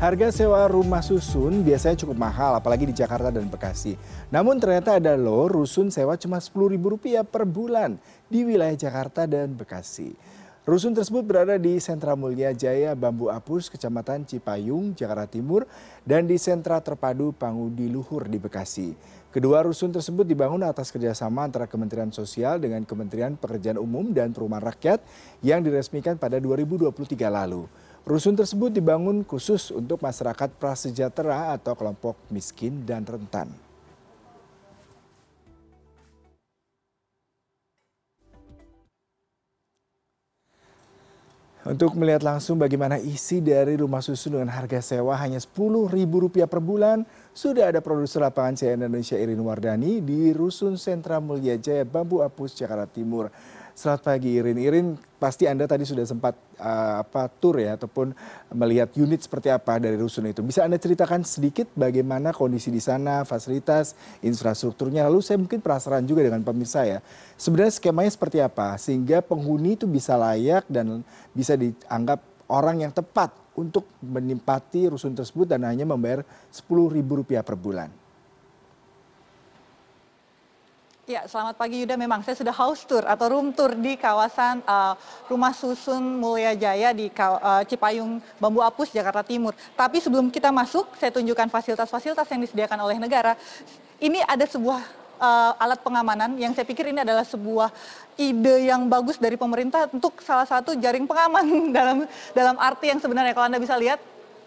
Harga sewa rumah susun biasanya cukup mahal, apalagi di Jakarta dan Bekasi. Namun ternyata ada loh rusun sewa cuma Rp10.000 per bulan di wilayah Jakarta dan Bekasi. Rusun tersebut berada di Sentra Mulia Jaya Bambu Apus, Kecamatan Cipayung, Jakarta Timur, dan di Sentra Terpadu Pangudi Luhur di Bekasi. Kedua rusun tersebut dibangun atas kerjasama antara Kementerian Sosial dengan Kementerian Pekerjaan Umum dan Perumahan Rakyat yang diresmikan pada 2023 lalu. Rusun tersebut dibangun khusus untuk masyarakat prasejahtera atau kelompok miskin dan rentan. Untuk melihat langsung bagaimana isi dari rumah susun dengan harga sewa hanya Rp10.000 per bulan, sudah ada produser lapangan CNN Indonesia Irin Wardani di Rusun Sentra Mulia Jaya Bambu Apus, Jakarta Timur. Selamat pagi Irin. Irin, pasti Anda tadi sudah sempat uh, apa tur ya ataupun melihat unit seperti apa dari rusun itu. Bisa Anda ceritakan sedikit bagaimana kondisi di sana, fasilitas, infrastrukturnya. Lalu saya mungkin penasaran juga dengan pemirsa ya. Sebenarnya skemanya seperti apa sehingga penghuni itu bisa layak dan bisa dianggap orang yang tepat untuk menempati rusun tersebut dan hanya membayar Rp10.000 per bulan. Ya, selamat pagi Yuda. Memang saya sudah house tour atau room tour di kawasan uh, Rumah Susun Mulia Jaya di uh, Cipayung Bambu Apus, Jakarta Timur. Tapi sebelum kita masuk, saya tunjukkan fasilitas-fasilitas yang disediakan oleh negara. Ini ada sebuah uh, alat pengamanan yang saya pikir ini adalah sebuah ide yang bagus dari pemerintah untuk salah satu jaring pengaman dalam dalam arti yang sebenarnya. Kalau Anda bisa lihat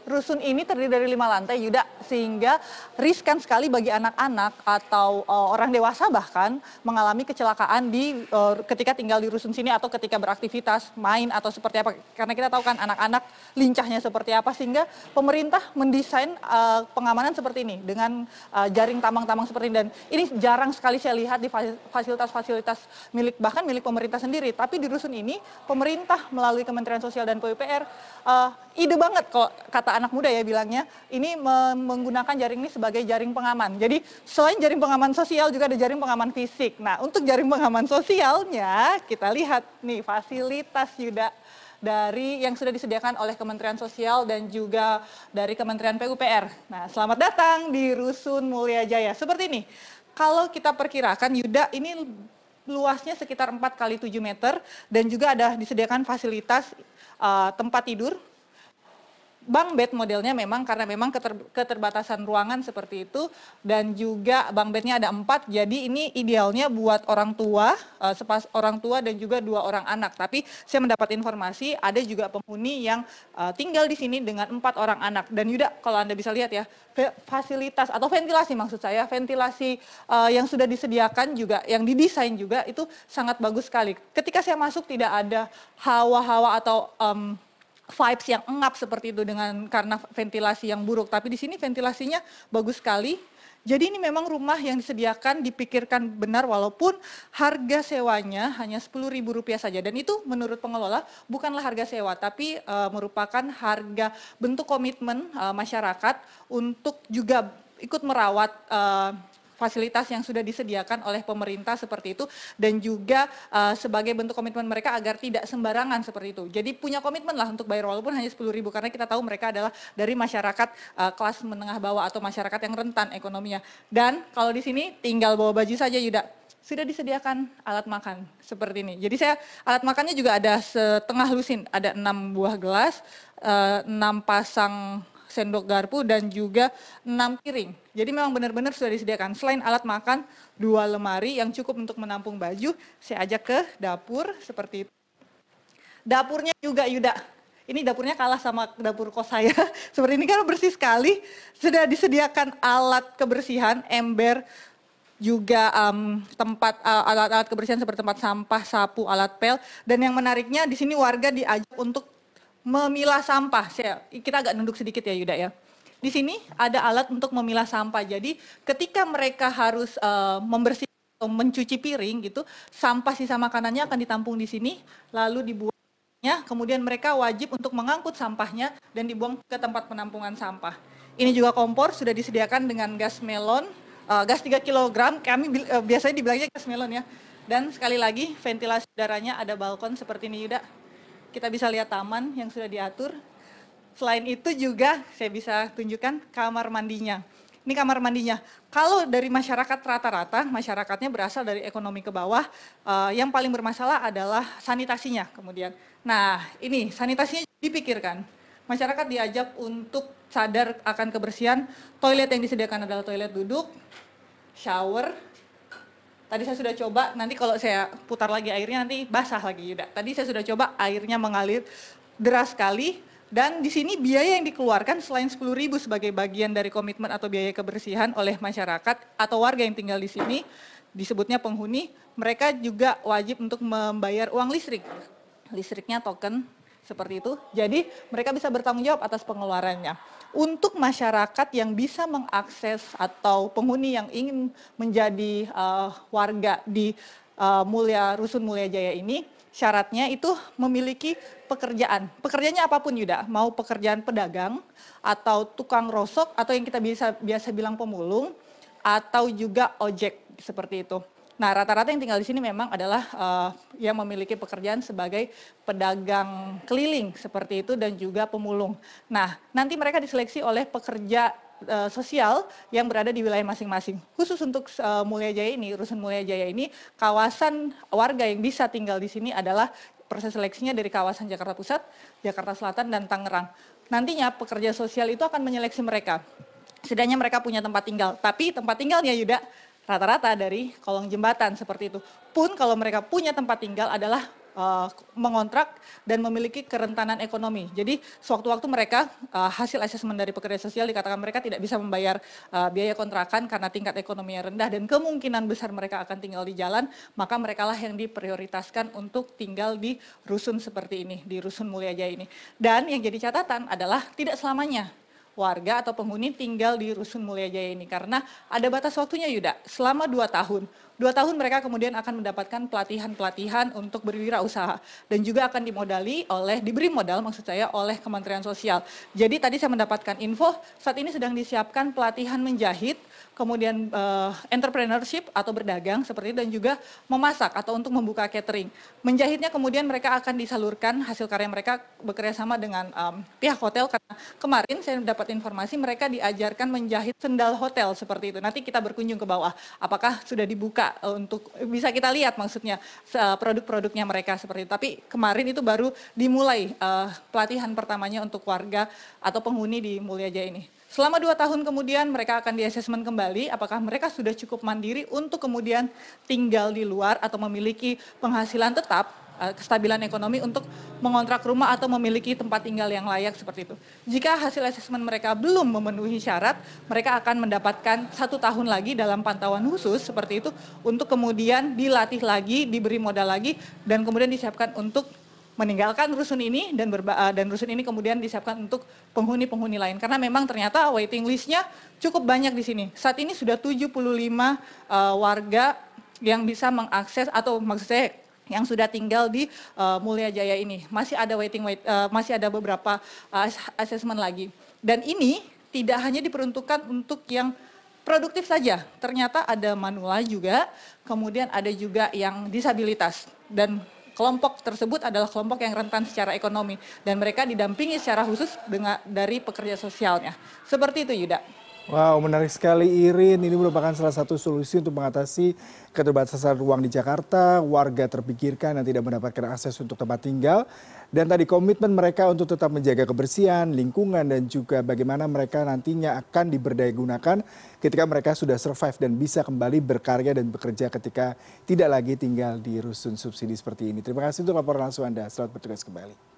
rusun ini terdiri dari lima lantai Yuda sehingga riskan sekali bagi anak-anak atau uh, orang dewasa bahkan mengalami kecelakaan di uh, ketika tinggal di rusun sini atau ketika beraktivitas main atau seperti apa. Karena kita tahu kan anak-anak lincahnya seperti apa sehingga pemerintah mendesain uh, pengamanan seperti ini dengan uh, jaring tambang-tambang seperti ini. Dan ini jarang sekali saya lihat di fasilitas-fasilitas milik bahkan milik pemerintah sendiri. Tapi di rusun ini pemerintah melalui Kementerian Sosial dan PUPR uh, ide banget kok kata anak muda ya bilangnya, ini menggunakan jaring ini sebagai jaring pengaman. Jadi selain jaring pengaman sosial juga ada jaring pengaman fisik. Nah untuk jaring pengaman sosialnya kita lihat nih fasilitas Yuda dari yang sudah disediakan oleh Kementerian Sosial dan juga dari Kementerian PUPR. Nah, selamat datang di Rusun Mulia Jaya. Seperti ini. Kalau kita perkirakan Yuda ini luasnya sekitar 4 kali 7 meter dan juga ada disediakan fasilitas uh, tempat tidur Bang bed modelnya memang karena memang keter, keterbatasan ruangan seperti itu. Dan juga bang bednya ada empat jadi ini idealnya buat orang tua uh, sepas orang tua dan juga dua orang anak. Tapi saya mendapat informasi ada juga penghuni yang uh, tinggal di sini dengan empat orang anak. Dan Yuda kalau anda bisa lihat ya fasilitas atau ventilasi maksud saya ventilasi uh, yang sudah disediakan juga yang didesain juga itu sangat bagus sekali. Ketika saya masuk tidak ada hawa-hawa atau um, vibes yang engap seperti itu dengan karena ventilasi yang buruk. Tapi di sini ventilasinya bagus sekali. Jadi ini memang rumah yang disediakan dipikirkan benar walaupun harga sewanya hanya Rp10.000 saja dan itu menurut pengelola bukanlah harga sewa tapi uh, merupakan harga bentuk komitmen uh, masyarakat untuk juga ikut merawat uh, fasilitas yang sudah disediakan oleh pemerintah seperti itu dan juga uh, sebagai bentuk komitmen mereka agar tidak sembarangan seperti itu. Jadi punya komitmen lah untuk bayar walaupun hanya 10 ribu karena kita tahu mereka adalah dari masyarakat uh, kelas menengah bawah atau masyarakat yang rentan ekonominya. Dan kalau di sini tinggal bawa baju saja Yuda sudah disediakan alat makan seperti ini. Jadi saya alat makannya juga ada setengah lusin, ada enam buah gelas, eh, enam pasang sendok garpu dan juga enam piring. Jadi memang benar-benar sudah disediakan. Selain alat makan, dua lemari yang cukup untuk menampung baju, saya ajak ke dapur seperti itu. Dapurnya juga Yuda, ini dapurnya kalah sama dapur kos saya. Seperti ini kan bersih sekali. Sudah disediakan alat kebersihan, ember, juga um, tempat uh, alat-alat kebersihan seperti tempat sampah, sapu, alat pel. Dan yang menariknya di sini warga diajak untuk memilah sampah. Saya, kita agak nunduk sedikit ya Yuda ya. Di sini ada alat untuk memilah sampah. Jadi ketika mereka harus uh, membersihkan atau mencuci piring gitu, sampah sisa makanannya akan ditampung di sini, lalu dibuangnya. Kemudian mereka wajib untuk mengangkut sampahnya dan dibuang ke tempat penampungan sampah. Ini juga kompor sudah disediakan dengan gas melon, uh, gas 3 kg. Kami uh, biasanya dibilangnya gas melon ya. Dan sekali lagi ventilasi udaranya ada balkon seperti ini Yuda kita bisa lihat taman yang sudah diatur. Selain itu juga saya bisa tunjukkan kamar mandinya. Ini kamar mandinya. Kalau dari masyarakat rata-rata, masyarakatnya berasal dari ekonomi ke bawah, uh, yang paling bermasalah adalah sanitasinya kemudian. Nah ini sanitasinya dipikirkan. Masyarakat diajak untuk sadar akan kebersihan. Toilet yang disediakan adalah toilet duduk, shower, Tadi saya sudah coba, nanti kalau saya putar lagi airnya nanti basah lagi Yuda. Tadi saya sudah coba airnya mengalir deras sekali dan di sini biaya yang dikeluarkan selain 10.000 sebagai bagian dari komitmen atau biaya kebersihan oleh masyarakat atau warga yang tinggal di sini disebutnya penghuni, mereka juga wajib untuk membayar uang listrik. Listriknya token seperti itu. Jadi mereka bisa bertanggung jawab atas pengeluarannya untuk masyarakat yang bisa mengakses atau penghuni yang ingin menjadi uh, warga di uh, Mulia Rusun Mulia Jaya ini syaratnya itu memiliki pekerjaan. Pekerjaannya apa pun Yuda, mau pekerjaan pedagang atau tukang rosok atau yang kita bisa biasa bilang pemulung atau juga ojek seperti itu. Nah, rata-rata yang tinggal di sini memang adalah uh, yang memiliki pekerjaan sebagai pedagang keliling seperti itu dan juga pemulung. Nah, nanti mereka diseleksi oleh pekerja uh, sosial yang berada di wilayah masing-masing. Khusus untuk uh, Mulia Jaya ini, Rusun Mulia Jaya ini, kawasan warga yang bisa tinggal di sini adalah proses seleksinya dari kawasan Jakarta Pusat, Jakarta Selatan, dan Tangerang. Nantinya pekerja sosial itu akan menyeleksi mereka. Setidaknya mereka punya tempat tinggal, tapi tempat tinggalnya Yuda rata-rata dari kolong jembatan seperti itu. Pun kalau mereka punya tempat tinggal adalah uh, mengontrak dan memiliki kerentanan ekonomi. Jadi sewaktu-waktu mereka uh, hasil asesmen dari pekerja sosial dikatakan mereka tidak bisa membayar uh, biaya kontrakan karena tingkat ekonomi yang rendah dan kemungkinan besar mereka akan tinggal di jalan, maka mereka lah yang diprioritaskan untuk tinggal di rusun seperti ini, di rusun Mulia Jaya ini. Dan yang jadi catatan adalah tidak selamanya warga atau penghuni tinggal di Rusun Mulia Jaya ini karena ada batas waktunya Yuda selama dua tahun. Dua tahun mereka kemudian akan mendapatkan pelatihan-pelatihan untuk berwirausaha dan juga akan dimodali oleh diberi modal maksud saya oleh Kementerian Sosial. Jadi tadi saya mendapatkan info saat ini sedang disiapkan pelatihan menjahit kemudian uh, entrepreneurship atau berdagang seperti itu dan juga memasak atau untuk membuka catering. Menjahitnya kemudian mereka akan disalurkan hasil karya mereka bekerja sama dengan um, pihak hotel karena kemarin saya dapat informasi mereka diajarkan menjahit sendal hotel seperti itu. Nanti kita berkunjung ke bawah apakah sudah dibuka uh, untuk bisa kita lihat maksudnya uh, produk-produknya mereka seperti itu. Tapi kemarin itu baru dimulai uh, pelatihan pertamanya untuk warga atau penghuni di Mulia Jaya ini. Selama dua tahun kemudian mereka akan diasesmen kembali apakah mereka sudah cukup mandiri untuk kemudian tinggal di luar atau memiliki penghasilan tetap eh, kestabilan ekonomi untuk mengontrak rumah atau memiliki tempat tinggal yang layak seperti itu. Jika hasil asesmen mereka belum memenuhi syarat, mereka akan mendapatkan satu tahun lagi dalam pantauan khusus seperti itu untuk kemudian dilatih lagi, diberi modal lagi, dan kemudian disiapkan untuk meninggalkan rusun ini dan berba eh, dan rusun ini kemudian disiapkan untuk penghuni-penghuni lain karena memang ternyata waiting listnya cukup banyak di sini. Saat ini sudah 75 uh, eh, warga yang bisa mengakses atau maksud saya yang sudah tinggal di uh, Mulia Jaya ini. Masih ada waiting wait, uh, masih ada beberapa uh, asesmen lagi. Dan ini tidak hanya diperuntukkan untuk yang produktif saja. Ternyata ada manula juga, kemudian ada juga yang disabilitas dan kelompok tersebut adalah kelompok yang rentan secara ekonomi dan mereka didampingi secara khusus dengan dari pekerja sosialnya. Seperti itu Yuda. Wow, menarik sekali Irin. Ini merupakan salah satu solusi untuk mengatasi keterbatasan ruang di Jakarta. Warga terpikirkan dan tidak mendapatkan akses untuk tempat tinggal. Dan tadi komitmen mereka untuk tetap menjaga kebersihan, lingkungan, dan juga bagaimana mereka nantinya akan diberdayagunakan ketika mereka sudah survive dan bisa kembali berkarya dan bekerja ketika tidak lagi tinggal di rusun subsidi seperti ini. Terima kasih untuk laporan langsung Anda. Selamat bertugas kembali.